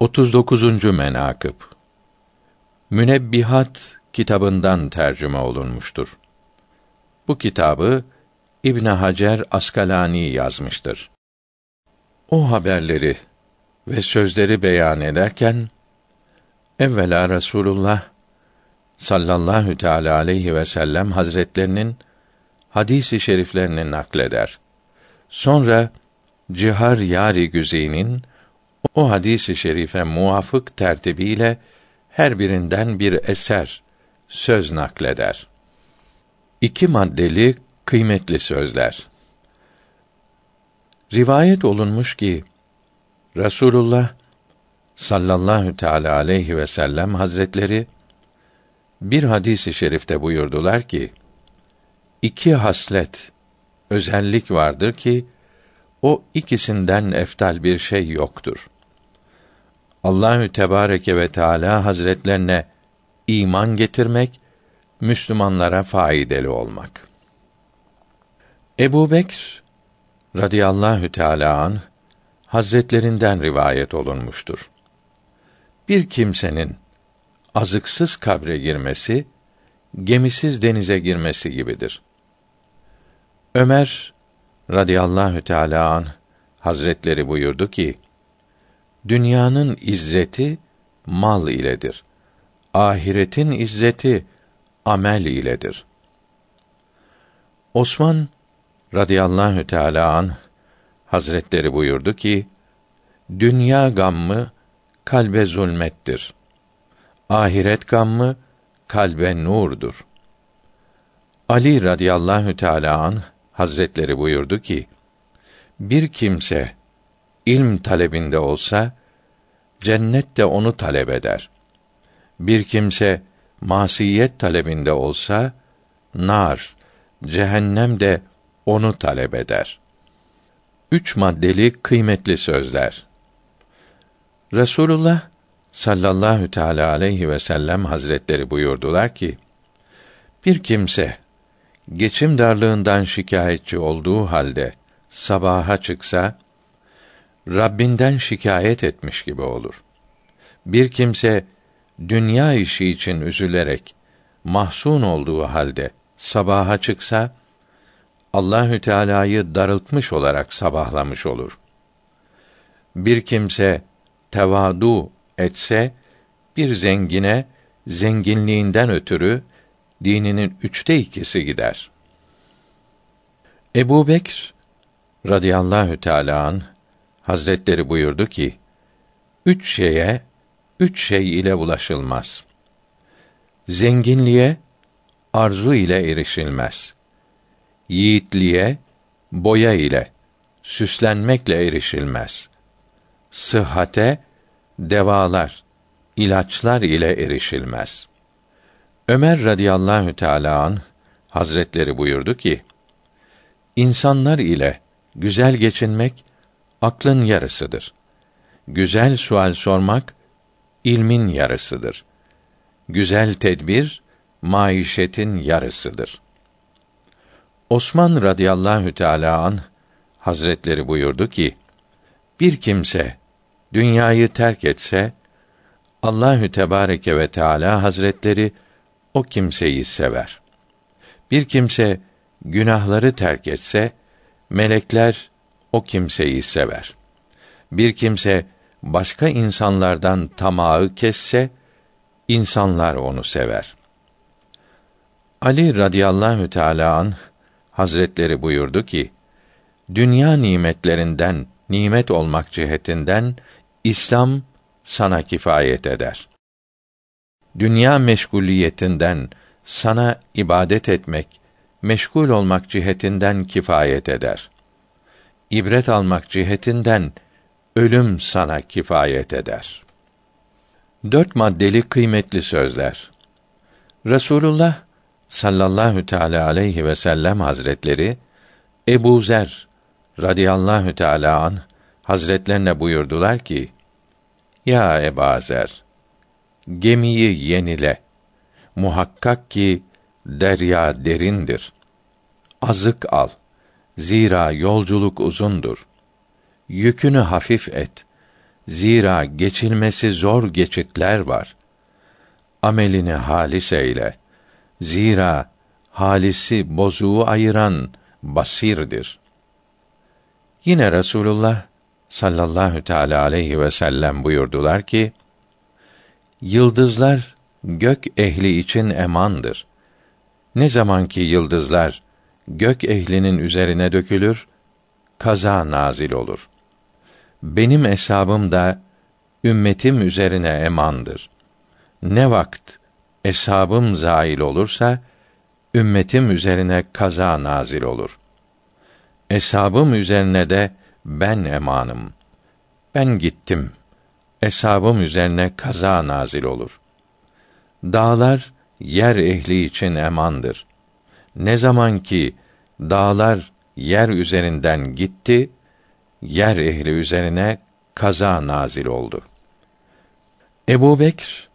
39. menakıb Münebbihat kitabından tercüme olunmuştur. Bu kitabı İbn Hacer Askalani yazmıştır. O haberleri ve sözleri beyan ederken evvela Resulullah sallallahu teala aleyhi ve sellem hazretlerinin hadisi şeriflerini nakleder. Sonra Cihar Yari Güzey'nin o hadisi şerife muvafık tertibiyle her birinden bir eser, söz nakleder. İki maddeli kıymetli sözler. Rivayet olunmuş ki Rasulullah sallallahu teala aleyhi ve sellem hazretleri bir hadisi şerifte buyurdular ki iki haslet özellik vardır ki o ikisinden eftal bir şey yoktur. Allahü Tebareke ve Teala Hazretlerine iman getirmek, Müslümanlara faydalı olmak. Ebu Bekr radıyallahu teâlâ an hazretlerinden rivayet olunmuştur. Bir kimsenin azıksız kabre girmesi, gemisiz denize girmesi gibidir. Ömer radıyallahu teâlâ an hazretleri buyurdu ki, Dünyanın izzeti mal iledir. Ahiretin izzeti amel iledir. Osman radıyallahu teala an Hazretleri buyurdu ki: Dünya gammı kalbe zulmettir. Ahiret gammı kalbe nurdur. Ali radıyallahu teala an Hazretleri buyurdu ki: Bir kimse ilm talebinde olsa cennet de onu talep eder. Bir kimse masiyet talebinde olsa nar, cehennem de onu talep eder. Üç maddeli kıymetli sözler. Resulullah sallallahu teala aleyhi ve sellem hazretleri buyurdular ki: Bir kimse geçim darlığından şikayetçi olduğu halde sabaha çıksa Rabbinden şikayet etmiş gibi olur. Bir kimse dünya işi için üzülerek mahzun olduğu halde sabaha çıksa Allahü Teala'yı darıltmış olarak sabahlamış olur. Bir kimse tevadu etse bir zengine zenginliğinden ötürü dininin üçte ikisi gider. Ebu Bekr radıyallahu teâlâ Hazretleri buyurdu ki, üç şeye, üç şey ile ulaşılmaz. Zenginliğe, arzu ile erişilmez. Yiğitliğe, boya ile, süslenmekle erişilmez. Sıhhate, devalar, ilaçlar ile erişilmez. Ömer radıyallahu teâlâ an Hazretleri buyurdu ki, insanlar ile güzel geçinmek aklın yarısıdır. Güzel sual sormak ilmin yarısıdır. Güzel tedbir maişetin yarısıdır. Osman radıyallahu teala an Hazretleri buyurdu ki: Bir kimse dünyayı terk etse Allahü Tebareke ve Teala Hazretleri o kimseyi sever. Bir kimse günahları terk etse melekler o kimseyi sever. Bir kimse başka insanlardan tamağı kesse insanlar onu sever. Ali radıyallahu teala an Hazretleri buyurdu ki: Dünya nimetlerinden nimet olmak cihetinden İslam sana kifayet eder. Dünya meşguliyetinden sana ibadet etmek, meşgul olmak cihetinden kifayet eder ibret almak cihetinden ölüm sana kifayet eder. Dört maddeli kıymetli sözler. Resulullah sallallahu teala aleyhi ve sellem hazretleri Ebu Zer radıyallahu teala an hazretlerine buyurdular ki: Ya Ebu Zer, gemiyi yenile. Muhakkak ki derya derindir. Azık al. Zira yolculuk uzundur. Yükünü hafif et. Zira geçilmesi zor geçitler var. Amelini halis eyle. Zira halisi bozuğu ayıran basirdir. Yine Resulullah sallallahu teala aleyhi ve sellem buyurdular ki: Yıldızlar gök ehli için emandır. Ne zaman ki yıldızlar gök ehlinin üzerine dökülür, kaza nazil olur. Benim hesabım da ümmetim üzerine emandır. Ne vakt hesabım zail olursa ümmetim üzerine kaza nazil olur. Hesabım üzerine de ben emanım. Ben gittim. Hesabım üzerine kaza nazil olur. Dağlar yer ehli için emandır. Ne zaman ki dağlar yer üzerinden gitti, yer ehli üzerine kaza nazil oldu. Ebu Bekr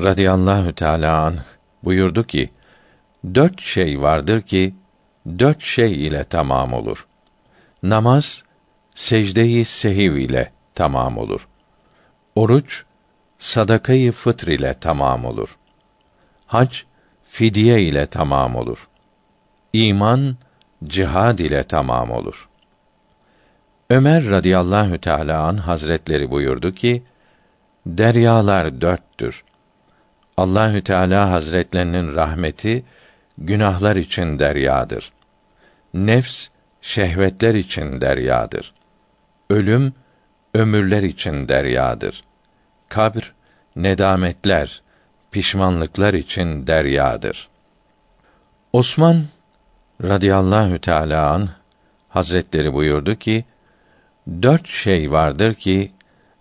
radıyallahu teâlâ anh buyurdu ki, dört şey vardır ki, dört şey ile tamam olur. Namaz, secdeyi sehiv ile tamam olur. Oruç, sadakayı fıtr ile tamam olur. Hac, fidye ile tamam olur. İman, cihad ile tamam olur. Ömer radıyallahu teâlâ an hazretleri buyurdu ki, deryalar dörttür. Allahü Teala Hazretlerinin rahmeti günahlar için deryadır. Nefs şehvetler için deryadır. Ölüm ömürler için deryadır. Kabr nedametler, pişmanlıklar için deryadır. Osman radıyallahu teâlâ an Hazretleri buyurdu ki, dört şey vardır ki,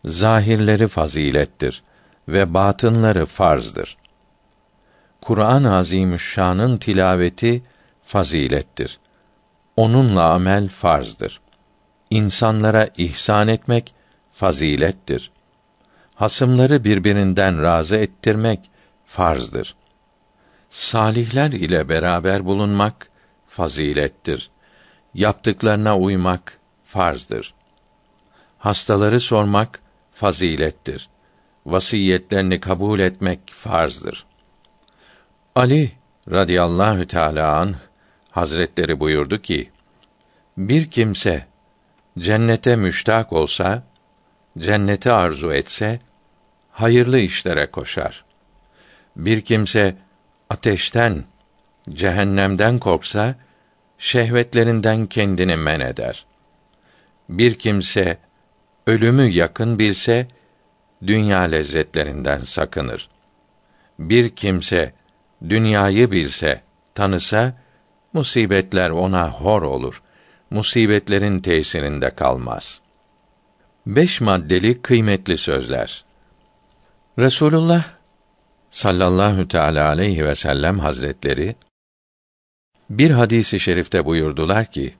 zahirleri fazilettir ve batınları farzdır. Kur'an-ı Azimüşşan'ın tilaveti fazilettir. Onunla amel farzdır. İnsanlara ihsan etmek fazilettir. Hasımları birbirinden razı ettirmek farzdır. Salihler ile beraber bulunmak fazilettir. Yaptıklarına uymak farzdır. Hastaları sormak fazilettir. Vasiyetlerini kabul etmek farzdır. Ali radıyallahu teâlâ anh, Hazretleri buyurdu ki, bir kimse cennete müştak olsa, cenneti arzu etse, hayırlı işlere koşar. Bir kimse ateşten, cehennemden korksa, şehvetlerinden kendini men eder. Bir kimse ölümü yakın bilse, dünya lezzetlerinden sakınır. Bir kimse dünyayı bilse, tanısa, musibetler ona hor olur. Musibetlerin tesirinde kalmaz. Beş maddeli kıymetli sözler. Resulullah sallallahu teala aleyhi ve sellem hazretleri bir hadisi şerifte buyurdular ki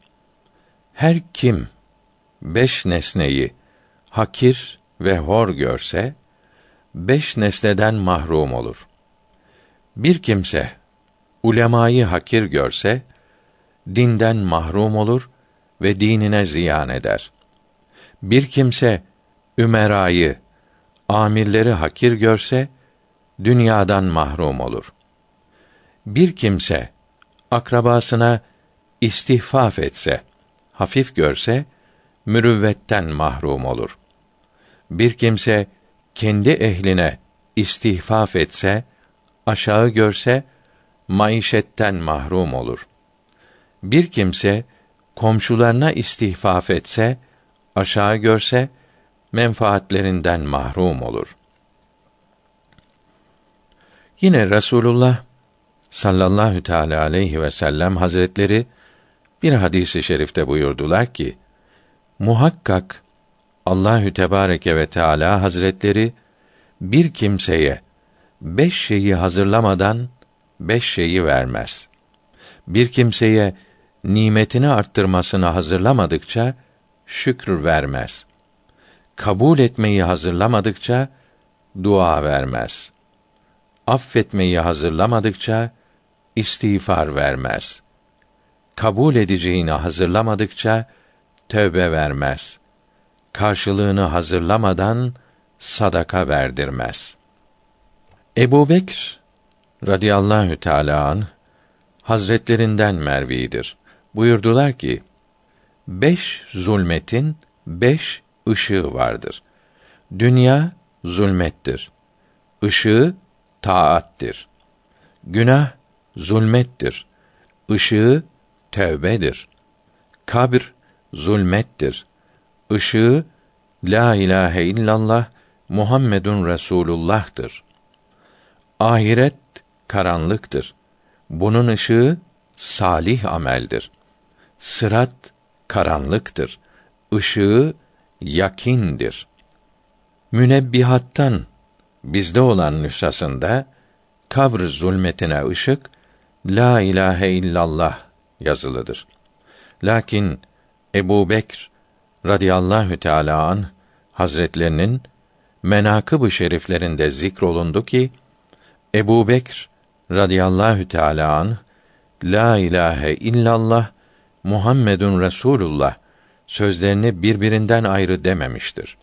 her kim beş nesneyi hakir ve hor görse beş nesneden mahrum olur. Bir kimse ulemayı hakir görse dinden mahrum olur ve dinine ziyan eder. Bir kimse ümerayı, amirleri hakir görse dünyadan mahrum olur. Bir kimse akrabasına istihfaf etse, hafif görse mürüvvetten mahrum olur. Bir kimse kendi ehline istihfaf etse, aşağı görse maişetten mahrum olur. Bir kimse komşularına istihfaf etse, aşağı görse menfaatlerinden mahrum olur. Yine Resulullah sallallahu teala aleyhi ve sellem hazretleri bir hadisi şerifte buyurdular ki muhakkak Allahü Tebareke ve Teala Hazretleri bir kimseye beş şeyi hazırlamadan beş şeyi vermez. Bir kimseye nimetini arttırmasını hazırlamadıkça şükür vermez. Kabul etmeyi hazırlamadıkça dua vermez. Affetmeyi hazırlamadıkça istiğfar vermez. Kabul edeceğini hazırlamadıkça tövbe vermez. karşılığını hazırlamadan sadaka verdirmez. Ebu Bekr radıyallahu teâlâ anh, hazretlerinden mervidir. Buyurdular ki, beş zulmetin beş ışığı vardır. Dünya zulmettir. Işığı taattir. Günah zulmettir. Işığı tevbedir. Kabr zulmettir. Işığı la ilahe illallah Muhammedun Resulullah'tır. Ahiret karanlıktır. Bunun ışığı salih ameldir. Sırat karanlıktır. Işığı yakindir. Münebbihattan bizde olan nüshasında kabr zulmetine ışık la ilahe illallah yazılıdır. Lakin Ebu Bekr radıyallahu teâlâ an hazretlerinin menakıb-ı şeriflerinde zikrolundu ki Ebu Bekr radıyallahu teâlâ an la ilahe illallah Muhammedun Resulullah sözlerini birbirinden ayrı dememiştir.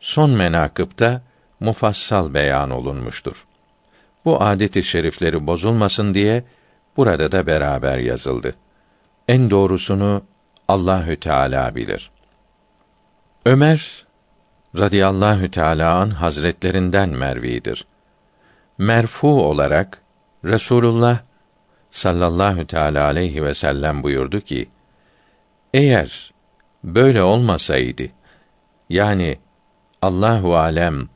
Son menakıpta mufassal beyan olunmuştur. Bu adet-i şerifleri bozulmasın diye burada da beraber yazıldı. En doğrusunu Allahü Teala bilir. Ömer radıyallahu teala an hazretlerinden mervidir. Merfu olarak Resulullah sallallahu teala aleyhi ve sellem buyurdu ki: Eğer böyle olmasaydı yani Allahu alem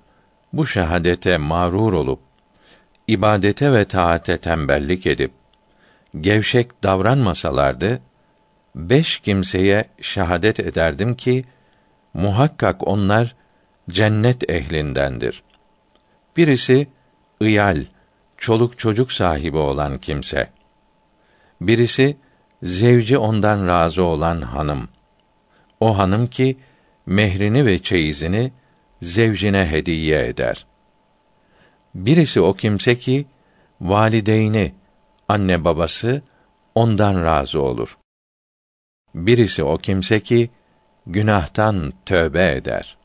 bu şehadete mağrur olup ibadete ve taate tembellik edip gevşek davranmasalardı beş kimseye şehadet ederdim ki muhakkak onlar cennet ehlindendir. Birisi ıyal, çoluk çocuk sahibi olan kimse. Birisi zevci ondan razı olan hanım. O hanım ki mehrini ve çeyizini zevcine hediye eder. Birisi o kimse ki valideyni, anne babası ondan razı olur. Birisi o kimse ki günahtan tövbe eder.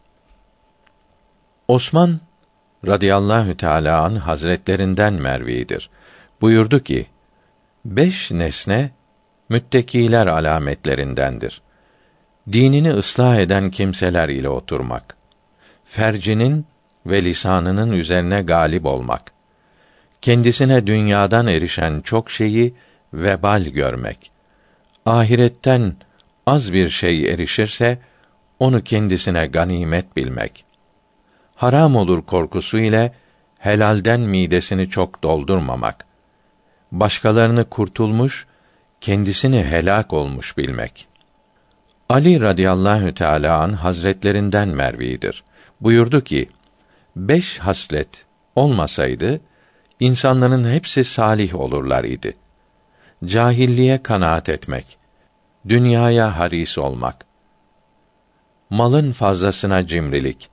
Osman radıyallahu teâlâ an hazretlerinden mervidir. Buyurdu ki, beş nesne müttekiler alametlerindendir. Dinini ıslah eden kimseler ile oturmak, fercinin ve lisanının üzerine galip olmak, kendisine dünyadan erişen çok şeyi vebal görmek, ahiretten az bir şey erişirse onu kendisine ganimet bilmek. Haram olur korkusu ile helalden midesini çok doldurmamak. Başkalarını kurtulmuş, kendisini helak olmuş bilmek. Ali radıyallahu teâlâ an hazretlerinden mervidir. Buyurdu ki, beş haslet olmasaydı, insanların hepsi salih olurlar idi. Cahilliğe kanaat etmek, dünyaya haris olmak, malın fazlasına cimrilik,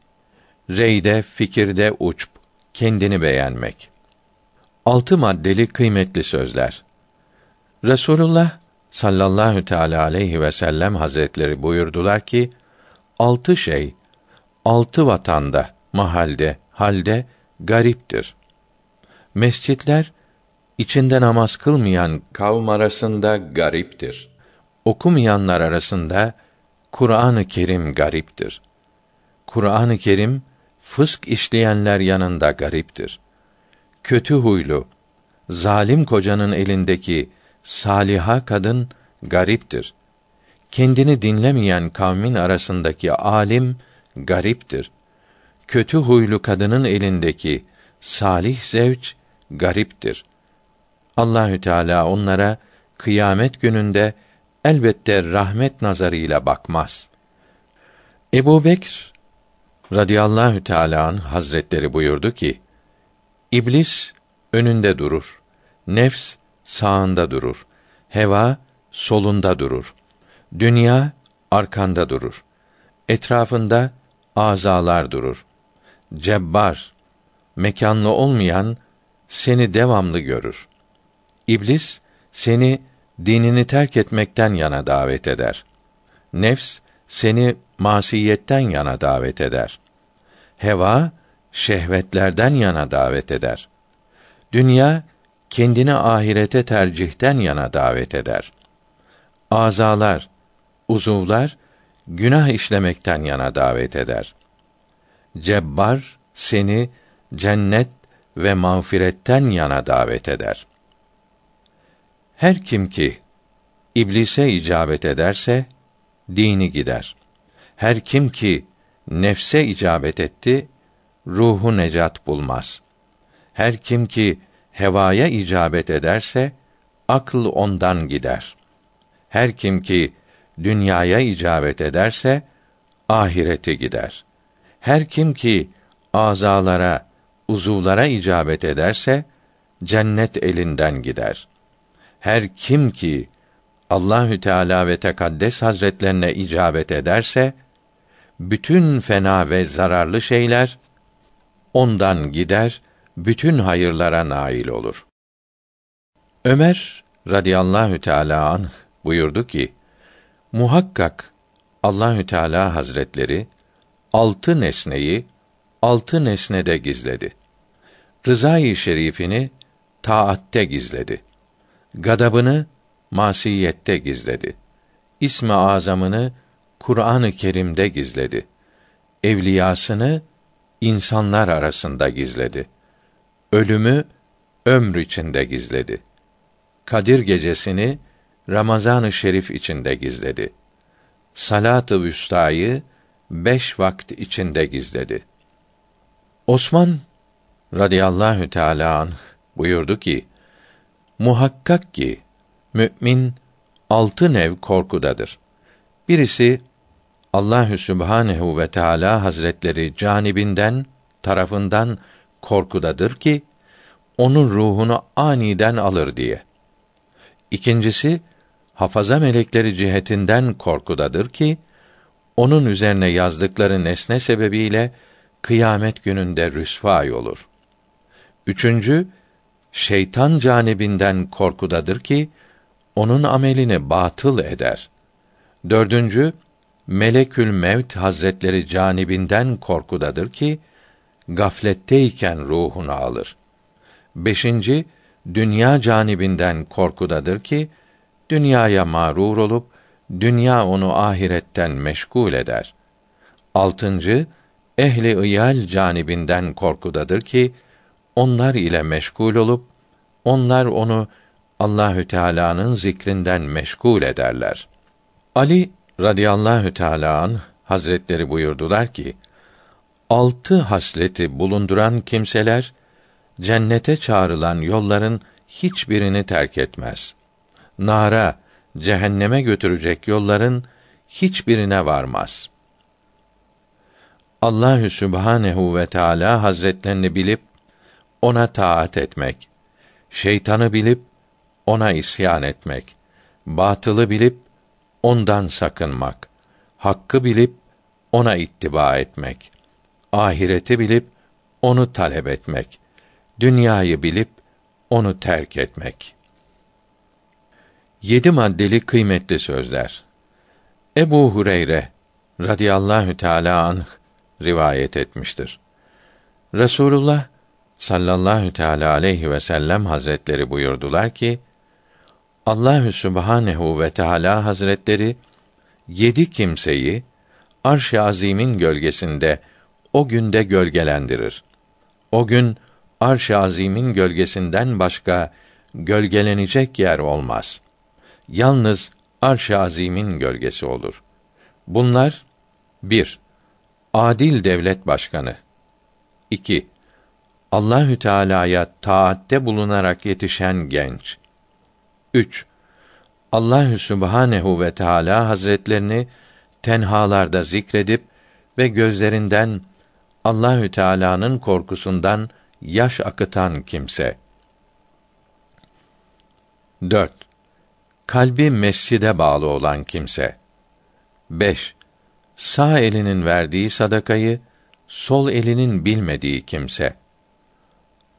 reyde, fikirde uçp, kendini beğenmek. Altı maddeli kıymetli sözler. Resulullah sallallahu teala aleyhi ve sellem hazretleri buyurdular ki, altı şey, altı vatanda, mahalde, halde gariptir. Mescitler, içinde namaz kılmayan kavm arasında gariptir okumayanlar arasında Kur'an-ı Kerim gariptir. Kur'an-ı Kerim fısk işleyenler yanında gariptir. Kötü huylu, zalim kocanın elindeki saliha kadın gariptir. Kendini dinlemeyen kavmin arasındaki alim gariptir. Kötü huylu kadının elindeki salih zevç gariptir. Allahü Teala onlara kıyamet gününde elbette rahmet nazarıyla bakmaz. Ebu Bekr radıyallahu teâlâ hazretleri buyurdu ki, İblis önünde durur, nefs sağında durur, heva solunda durur, dünya arkanda durur, etrafında azalar durur. Cebbar, mekanlı olmayan seni devamlı görür. İblis seni dinini terk etmekten yana davet eder. Nefs seni masiyetten yana davet eder. Heva şehvetlerden yana davet eder. Dünya kendini ahirete tercihten yana davet eder. Azalar, uzuvlar günah işlemekten yana davet eder. Cebbar seni cennet ve mağfiretten yana davet eder. Her kim ki iblise icabet ederse dini gider. Her kim ki nefse icabet etti ruhu necat bulmaz. Her kim ki hevaya icabet ederse akıl ondan gider. Her kim ki dünyaya icabet ederse ahirete gider. Her kim ki azalara, uzuvlara icabet ederse cennet elinden gider. Her kim ki Allahü Teala ve Tekaddes Hazretlerine icabet ederse bütün fena ve zararlı şeyler ondan gider, bütün hayırlara nail olur. Ömer radıyallahu teala anh buyurdu ki: Muhakkak Allahü Teala Hazretleri altı nesneyi altı nesnede gizledi. Rızayı şerifini taatte gizledi. Gadabını masiyette gizledi. İsmi azamını Kur'an-ı Kerim'de gizledi. Evliyasını insanlar arasında gizledi. Ölümü ömr içinde gizledi. Kadir gecesini Ramazan-ı Şerif içinde gizledi. Salat-ı Vüsta'yı beş vakit içinde gizledi. Osman radıyallahu teâlâ anh buyurdu ki, Muhakkak ki, mü'min altı nev korkudadır. Birisi, Allahü Sübhanehu ve Teala Hazretleri canibinden, tarafından korkudadır ki, onun ruhunu aniden alır diye. İkincisi, hafaza melekleri cihetinden korkudadır ki, onun üzerine yazdıkları nesne sebebiyle kıyamet gününde rüsvâ olur. Üçüncü, şeytan canibinden korkudadır ki onun amelini batıl eder. Dördüncü, Melekül Mevt Hazretleri canibinden korkudadır ki gafletteyken ruhunu alır. Beşinci, dünya canibinden korkudadır ki dünyaya mağrur olup dünya onu ahiretten meşgul eder. Altıncı, ehli iyal canibinden korkudadır ki onlar ile meşgul olup onlar onu Allahü Teala'nın zikrinden meşgul ederler. Ali radıyallahu teala Hazretleri buyurdular ki: Altı hasleti bulunduran kimseler cennete çağrılan yolların hiçbirini terk etmez. Nara, cehenneme götürecek yolların hiçbirine varmaz. Allahü Sübhanehu ve Teala Hazretlerini bilip ona taat etmek, şeytanı bilip ona isyan etmek, batılı bilip ondan sakınmak, hakkı bilip ona ittiba etmek, ahireti bilip onu talep etmek, dünyayı bilip onu terk etmek. Yedi maddeli kıymetli sözler. Ebu Hureyre radıyallahu teala anh rivayet etmiştir. Resulullah sallallahu teala aleyhi ve sellem hazretleri buyurdular ki Allahü Sübhanehu ve Teala Hazretleri yedi kimseyi arş-ı azimin gölgesinde o günde gölgelendirir. O gün arş-ı azimin gölgesinden başka gölgelenecek yer olmaz. Yalnız arş-ı azimin gölgesi olur. Bunlar bir Adil devlet başkanı 2. Allahü Teala'ya taatte bulunarak yetişen genç 3. Allahü Sübhanehu ve Teala Hazretlerini tenhalarda zikredip ve gözlerinden Allahü Teala'nın korkusundan yaş akıtan kimse. 4. Kalbi mescide bağlı olan kimse. 5. Sağ elinin verdiği sadakayı sol elinin bilmediği kimse.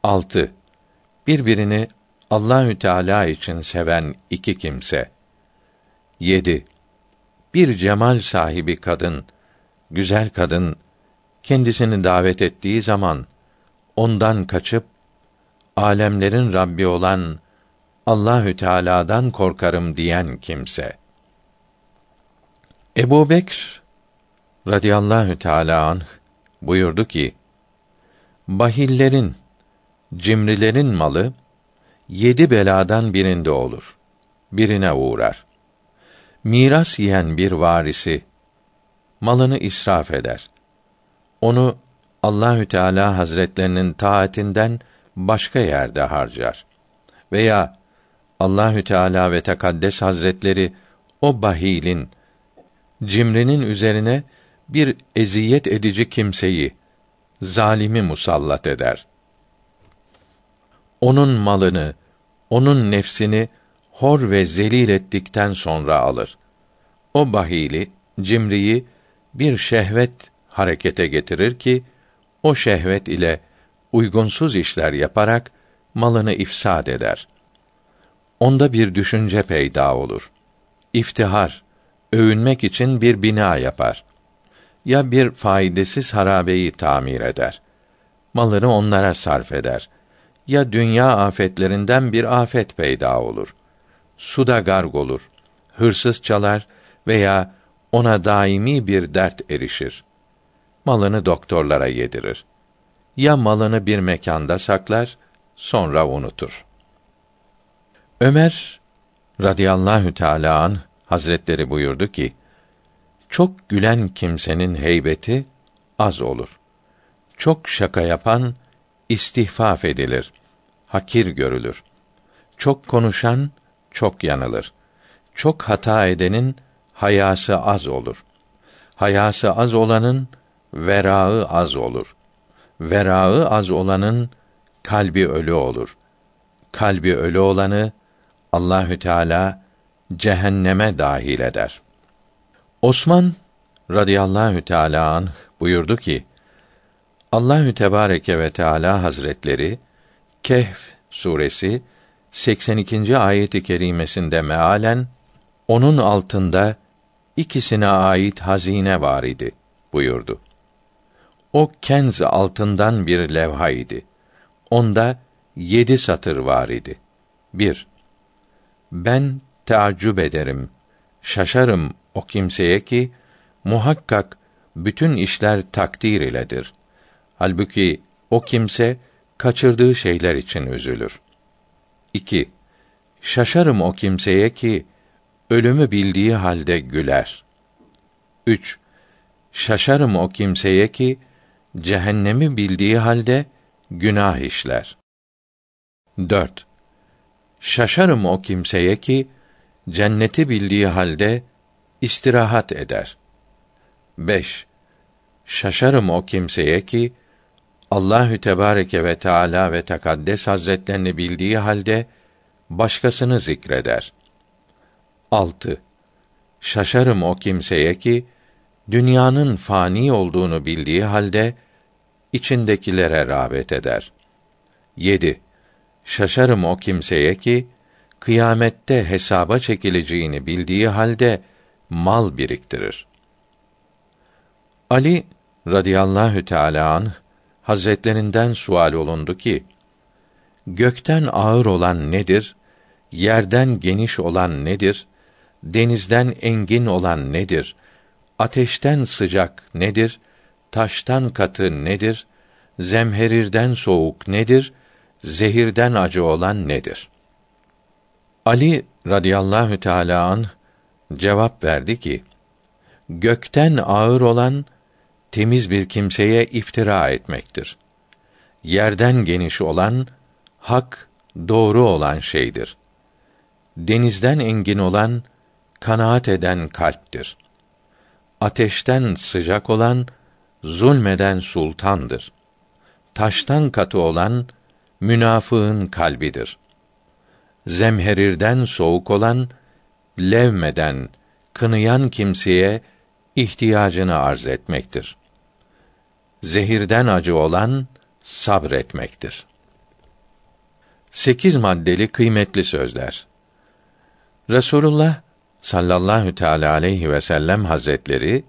6. Birbirini Allahü Teala için seven iki kimse. 7. Bir cemal sahibi kadın güzel kadın kendisini davet ettiği zaman ondan kaçıp alemlerin Rabbi olan Allahü Teala'dan korkarım diyen kimse. Ebu Bekr radıyallahu teâlâ anh buyurdu ki, Bahillerin, cimrilerin malı, yedi beladan birinde olur. Birine uğrar. Miras yiyen bir varisi, malını israf eder. Onu Allahü Teala Hazretlerinin taatinden başka yerde harcar. Veya Allahü Teala ve Tekaddes Hazretleri o bahilin cimrinin üzerine bir eziyet edici kimseyi zalimi musallat eder. Onun malını, onun nefsini hor ve zelil ettikten sonra alır. O bahili, cimriyi bir şehvet harekete getirir ki o şehvet ile uygunsuz işler yaparak malını ifsad eder. Onda bir düşünce peyda olur. İftihar, övünmek için bir bina yapar. Ya bir faydasız harabeyi tamir eder. Malını onlara sarf eder. Ya dünya afetlerinden bir afet peyda olur. Suda garg olur. Hırsız çalar veya ona daimi bir dert erişir. Malını doktorlara yedirir. Ya malını bir mekanda saklar, sonra unutur. Ömer radıyallahu teâlâ anh, Hazretleri buyurdu ki, çok gülen kimsenin heybeti az olur. Çok şaka yapan istihfaf edilir, hakir görülür. Çok konuşan çok yanılır. Çok hata edenin hayası az olur. Hayası az olanın verağı az olur. Verağı az olanın kalbi ölü olur. Kalbi ölü olanı Allahü Teala cehenneme dahil eder. Osman radıyallahu teala anh buyurdu ki: Allahü Tebareke ve Teala Hazretleri Kehf suresi 82. ayeti kerimesinde mealen onun altında ikisine ait hazine var idi buyurdu. O kenz altından bir levha idi. Onda yedi satır var idi. 1. Ben teaccüp ederim, şaşarım o kimseye ki muhakkak bütün işler takdir iledir. Halbuki o kimse kaçırdığı şeyler için üzülür. 2. Şaşarım o kimseye ki ölümü bildiği halde güler. 3. Şaşarım o kimseye ki cehennemi bildiği halde günah işler. 4. Şaşarım o kimseye ki cenneti bildiği halde istirahat eder. 5. Şaşarım o kimseye ki Allahü Tebareke ve Teala ve Tekaddes Hazretlerini bildiği halde başkasını zikreder. 6. Şaşarım o kimseye ki dünyanın fani olduğunu bildiği halde içindekilere rağbet eder. 7. Şaşarım o kimseye ki kıyamette hesaba çekileceğini bildiği halde mal biriktirir. Ali radıyallahu teala an hazretlerinden sual olundu ki gökten ağır olan nedir? Yerden geniş olan nedir? Denizden engin olan nedir? Ateşten sıcak nedir? Taştan katı nedir? Zemherirden soğuk nedir? Zehirden acı olan nedir? Ali radıyallahu teala an cevap verdi ki: Gökten ağır olan temiz bir kimseye iftira etmektir. Yerden geniş olan hak doğru olan şeydir. Denizden engin olan kanaat eden kalptir. Ateşten sıcak olan zulmeden sultandır. Taştan katı olan münafığın kalbidir. Zemherirden soğuk olan levmeden kınıyan kimseye ihtiyacını arz etmektir. Zehirden acı olan sabretmektir. Sekiz maddeli kıymetli sözler. Resulullah sallallahu teala aleyhi ve sellem hazretleri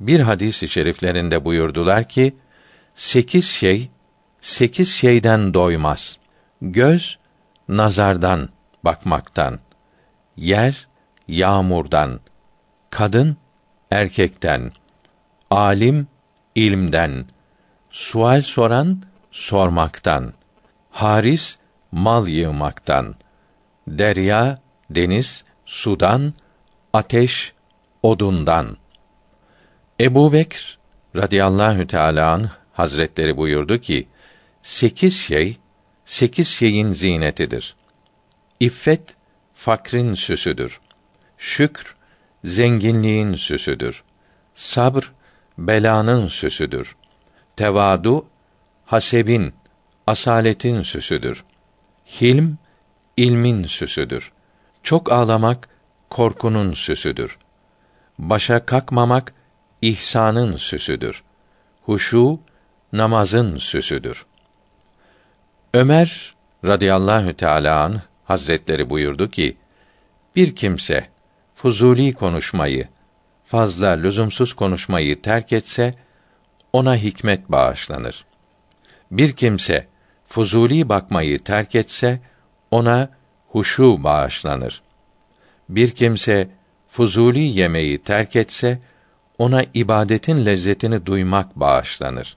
bir hadis-i şeriflerinde buyurdular ki, sekiz şey, sekiz şeyden doymaz. Göz, nazardan, bakmaktan. Yer, yağmurdan. Kadın, erkekten. Alim, ilmden. Sual soran, sormaktan. Haris, mal yığmaktan. Derya, deniz, sudan, ateş, odundan. Ebu Bekr radıyallahu teâlâ hazretleri buyurdu ki, sekiz şey, sekiz şeyin zinetidir. İffet, fakrin süsüdür. Şükr, zenginliğin süsüdür. Sabr, belanın süsüdür. Tevadu, hasebin, asaletin süsüdür. Hilm, ilmin süsüdür. Çok ağlamak, korkunun süsüdür. Başa kalkmamak, ihsanın süsüdür. Huşu, namazın süsüdür. Ömer radıyallahu teâlâ anh, hazretleri buyurdu ki, bir kimse fuzuli konuşmayı, fazla lüzumsuz konuşmayı terk etse, ona hikmet bağışlanır. Bir kimse fuzuli bakmayı terk etse, ona huşu bağışlanır. Bir kimse fuzuli yemeği terk etse, ona ibadetin lezzetini duymak bağışlanır.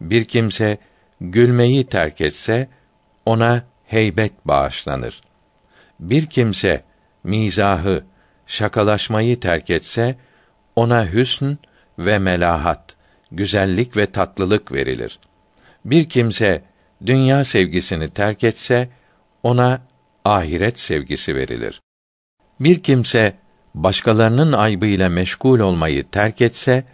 Bir kimse gülmeyi terk etse ona heybet bağışlanır. Bir kimse mizahı, şakalaşmayı terk etse ona hüsn ve melahat, güzellik ve tatlılık verilir. Bir kimse dünya sevgisini terk etse ona ahiret sevgisi verilir. Bir kimse başkalarının aybıyla meşgul olmayı terk etse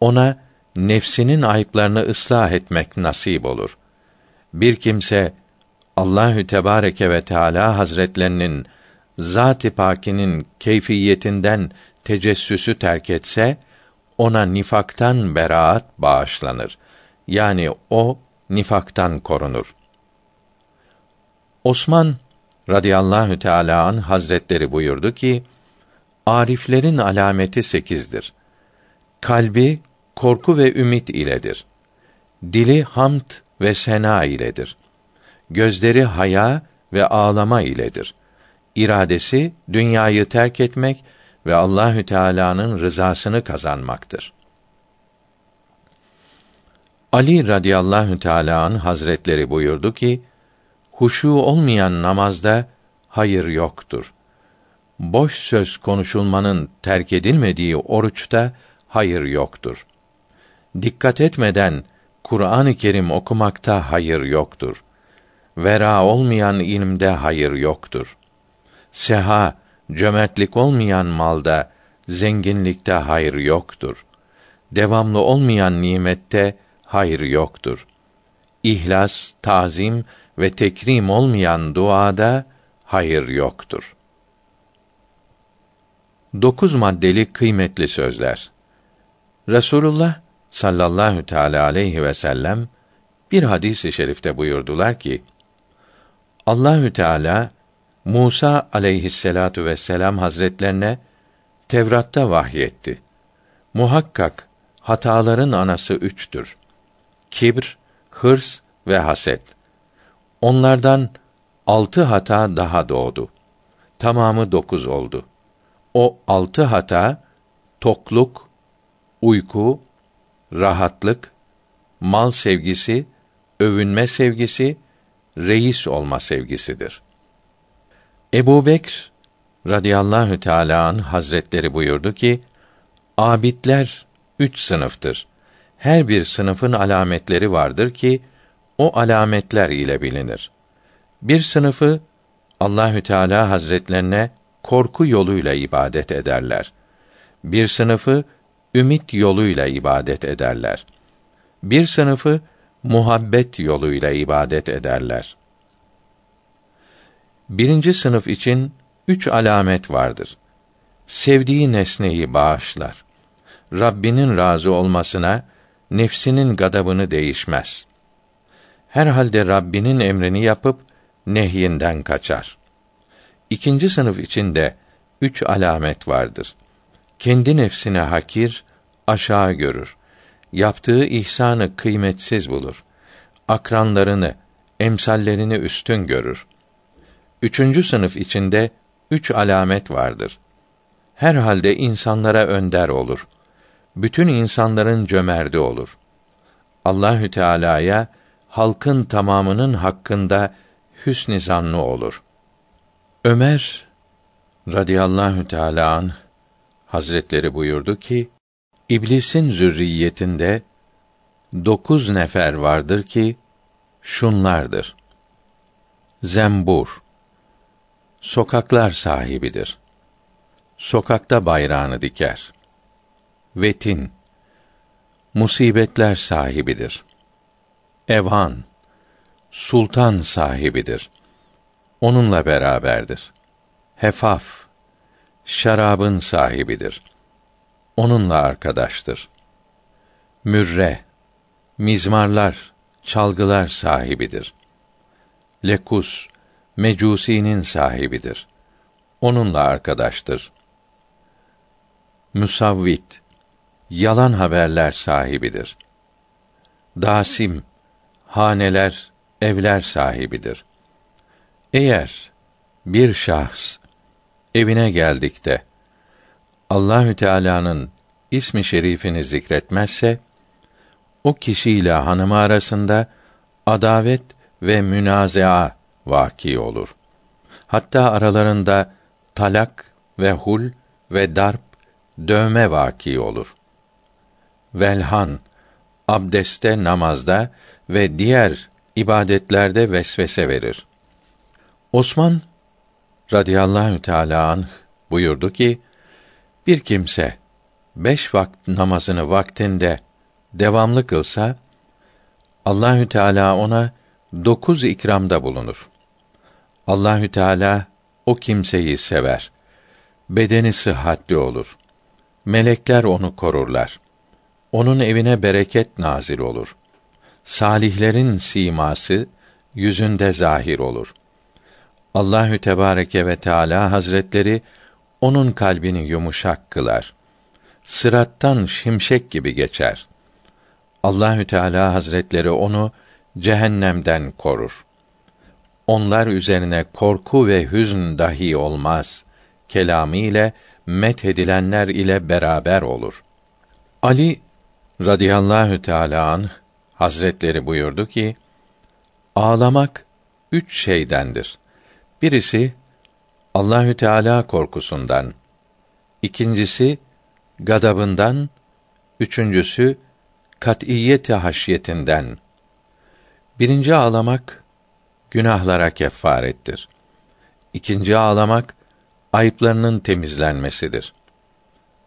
ona nefsinin ayıplarını ıslah etmek nasip olur. Bir kimse Allahü Tebareke ve Teala Hazretlerinin zat-ı pakinin keyfiyetinden tecessüsü terk etse ona nifaktan beraat bağışlanır. Yani o nifaktan korunur. Osman radıyallahu teala an hazretleri buyurdu ki ariflerin alameti sekizdir. Kalbi korku ve ümit iledir. Dili hamd ve sena iledir. Gözleri haya ve ağlama iledir. İradesi dünyayı terk etmek ve Allahü Teala'nın rızasını kazanmaktır. Ali radıyallahu teâlâ an hazretleri buyurdu ki, huşu olmayan namazda hayır yoktur. Boş söz konuşulmanın terk edilmediği oruçta hayır yoktur. Dikkat etmeden Kur'an-ı Kerim okumakta hayır yoktur. Vera olmayan ilimde hayır yoktur. Seha, cömertlik olmayan malda, zenginlikte hayır yoktur. Devamlı olmayan nimette hayır yoktur. İhlas, tazim ve tekrim olmayan duada hayır yoktur. Dokuz maddeli kıymetli sözler. Resulullah sallallahu teala aleyhi ve sellem bir hadis-i şerifte buyurdular ki: Allahü Teala Musa aleyhisselatu vesselam hazretlerine Tevrat'ta vahyetti. Muhakkak hataların anası üçtür. Kibr, hırs ve haset. Onlardan altı hata daha doğdu. Tamamı dokuz oldu. O altı hata, tokluk, uyku, rahatlık, mal sevgisi, övünme sevgisi, reis olma sevgisidir. Ebu Bekr radıyallahu teâlâ hazretleri buyurdu ki, abidler üç sınıftır. Her bir sınıfın alametleri vardır ki, o alametler ile bilinir. Bir sınıfı Allahü Teala Hazretlerine korku yoluyla ibadet ederler. Bir sınıfı ümit yoluyla ibadet ederler. Bir sınıfı muhabbet yoluyla ibadet ederler. Birinci sınıf için üç alamet vardır. Sevdiği nesneyi bağışlar. Rabbinin razı olmasına nefsinin gadabını değişmez. Herhalde Rabbinin emrini yapıp nehyinden kaçar. İkinci sınıf içinde üç alamet vardır. Kendi nefsine hakir, aşağı görür. Yaptığı ihsanı kıymetsiz bulur. Akranlarını, emsallerini üstün görür. Üçüncü sınıf içinde üç alamet vardır. Herhalde insanlara önder olur. Bütün insanların cömerdi olur. Allahü Teala'ya halkın tamamının hakkında hüsn-i olur. Ömer radıyallahu teâlâ anh, Hazretleri buyurdu ki, İblisin zürriyetinde dokuz nefer vardır ki, şunlardır. Zembur, sokaklar sahibidir. Sokakta bayrağını diker. Vetin, musibetler sahibidir. Evan, sultan sahibidir. Onunla beraberdir. Hefaf, şarabın sahibidir. Onunla arkadaştır. Mürre, mizmarlar, çalgılar sahibidir. Lekus, mecusinin sahibidir. Onunla arkadaştır. Musavvit, yalan haberler sahibidir. Dasim, haneler, evler sahibidir. Eğer bir şahs evine geldikte Allahü Teala'nın ismi şerifini zikretmezse o kişiyle hanımı arasında adavet ve münazaa vaki olur. Hatta aralarında talak ve hul ve darp, dövme vaki olur. Velhan, abdeste, namazda ve diğer ibadetlerde vesvese verir. Osman radıyallahu teâlâ anh buyurdu ki, bir kimse beş vakit namazını vaktinde devamlı kılsa, Allahü Teala ona dokuz ikramda bulunur. Allahü Teala o kimseyi sever. Bedeni sıhhatli olur. Melekler onu korurlar. Onun evine bereket nazil olur. Salihlerin siması yüzünde zahir olur. Allahü Tebareke ve Teala Hazretleri onun kalbini yumuşak kılar. Sırattan şimşek gibi geçer. Allahü Teala Hazretleri onu cehennemden korur. Onlar üzerine korku ve hüzn dahi olmaz. Kelamı ile met edilenler ile beraber olur. Ali radıyallahu teâlâ anh, Hazretleri buyurdu ki, ağlamak üç şeydendir. Birisi Allahü Teala korkusundan, ikincisi gadabından, üçüncüsü kat'iyeti haşyetinden. Birinci ağlamak günahlara kefarettir. İkinci ağlamak ayıplarının temizlenmesidir.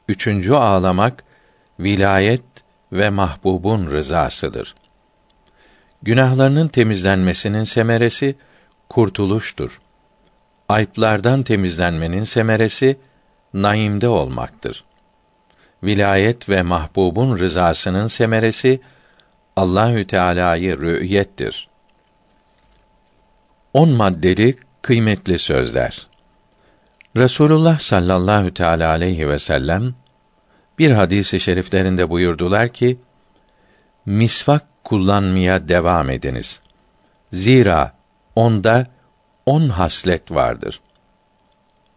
Üçüncü ağlamak vilayet ve mahbubun rızasıdır. Günahlarının temizlenmesinin semeresi kurtuluştur. Ayıplardan temizlenmenin semeresi naimde olmaktır. Vilayet ve mahbubun rızasının semeresi Allahü Teala'yı rü'yettir. On maddeli kıymetli sözler. Resulullah sallallahu teala aleyhi ve sellem bir hadisi şeriflerinde buyurdular ki: Misvak kullanmaya devam ediniz. Zira onda on haslet vardır.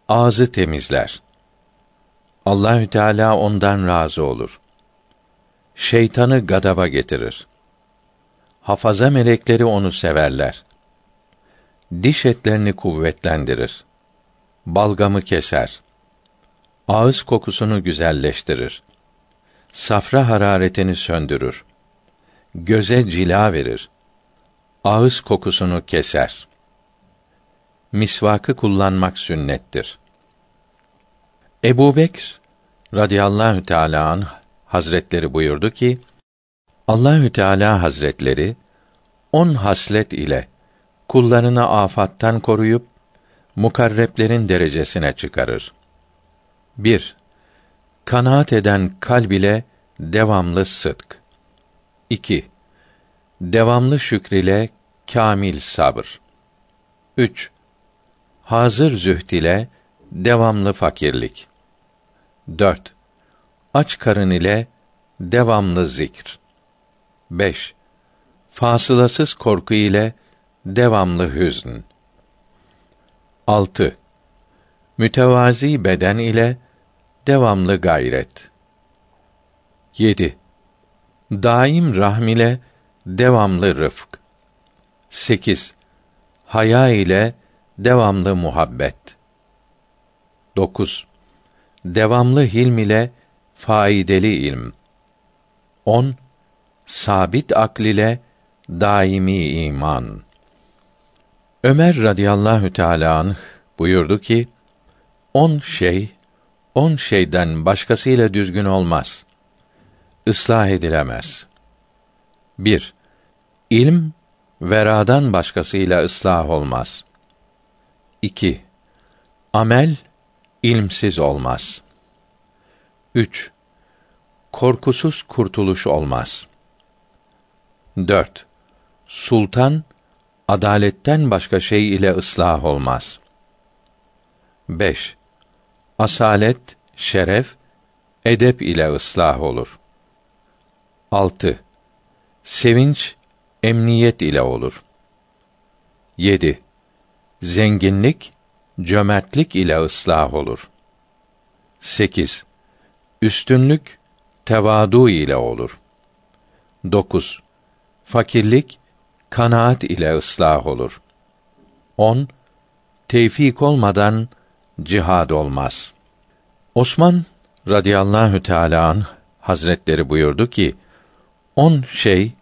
Ağzı temizler. Allahü Teala ondan razı olur. Şeytanı gadaba getirir. Hafaza melekleri onu severler. Diş etlerini kuvvetlendirir. Balgamı keser. Ağız kokusunu güzelleştirir. Safra hararetini söndürür. Göze cila verir. Ağız kokusunu keser misvakı kullanmak sünnettir. Ebu Bekr radıyallahu teâlâ anh, hazretleri buyurdu ki, Allahü Teala Hazretleri on haslet ile kullarını afattan koruyup mukarreplerin derecesine çıkarır. 1. Kanaat eden kalb ile devamlı sıdk. 2. Devamlı şükr ile kamil sabır. 3 hazır zühd ile devamlı fakirlik. 4. Aç karın ile devamlı zikr. 5. Fasılasız korku ile devamlı hüzn. 6. Mütevazi beden ile devamlı gayret. 7. Daim rahm ile devamlı rıfk. 8. Haya ile devamlı muhabbet. 9. Devamlı hilm ile faydalı ilm. 10. Sabit akl ile daimi iman. Ömer radıyallahu teâlâ anh buyurdu ki, on şey, on şeyden başkasıyla düzgün olmaz. ıslah edilemez. 1. İlm, veradan başkasıyla ıslah olmaz. 2. Amel, ilmsiz olmaz. 3. Korkusuz kurtuluş olmaz. 4. Sultan adaletten başka şey ile ıslah olmaz. 5. Asalet, şeref, edep ile ıslah olur. 6. Sevinç, emniyet ile olur. 7. Zenginlik, cömertlik ile ıslah olur. 8. Üstünlük, tevadu ile olur. 9. Fakirlik, kanaat ile ıslah olur. 10. Tevfik olmadan cihad olmaz. Osman radıyallahu teâlâ anh, hazretleri buyurdu ki, on şey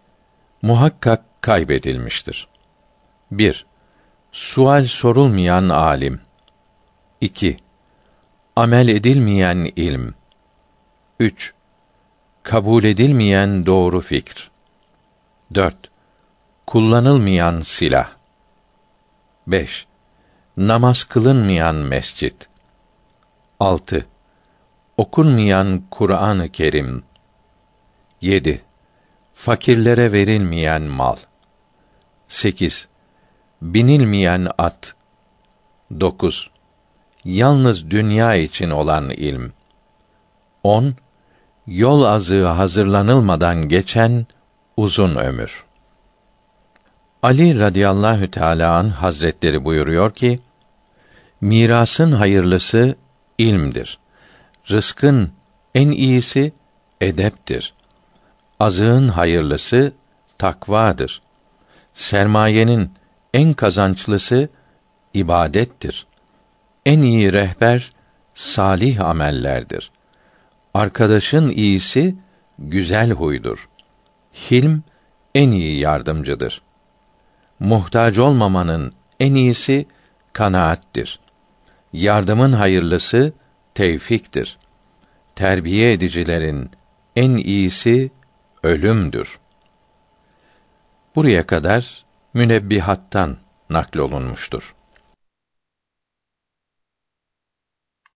muhakkak kaybedilmiştir. 1. Sual sorulmayan alim. 2. Amel edilmeyen ilm. 3. Kabul edilmeyen doğru fikir. 4. Kullanılmayan silah. 5. Namaz kılınmayan mescit. 6. Okunmayan Kur'an-ı Kerim. 7. Fakirlere verilmeyen mal. 8. Binilmeyen at. 9. Yalnız dünya için olan ilm. 10. Yol azığı hazırlanılmadan geçen uzun ömür. Ali radıyallahu teâlâ an hazretleri buyuruyor ki, mirasın hayırlısı ilmdir. Rızkın en iyisi edeptir. Azığın hayırlısı takvadır. Sermayenin en kazançlısı ibadettir. En iyi rehber salih amellerdir. Arkadaşın iyisi güzel huydur. Hilm en iyi yardımcıdır. Muhtaç olmamanın en iyisi kanaattir. Yardımın hayırlısı tevfiktir. Terbiye edicilerin en iyisi ölümdür. Buraya kadar münebbihattan naklolunmuştur.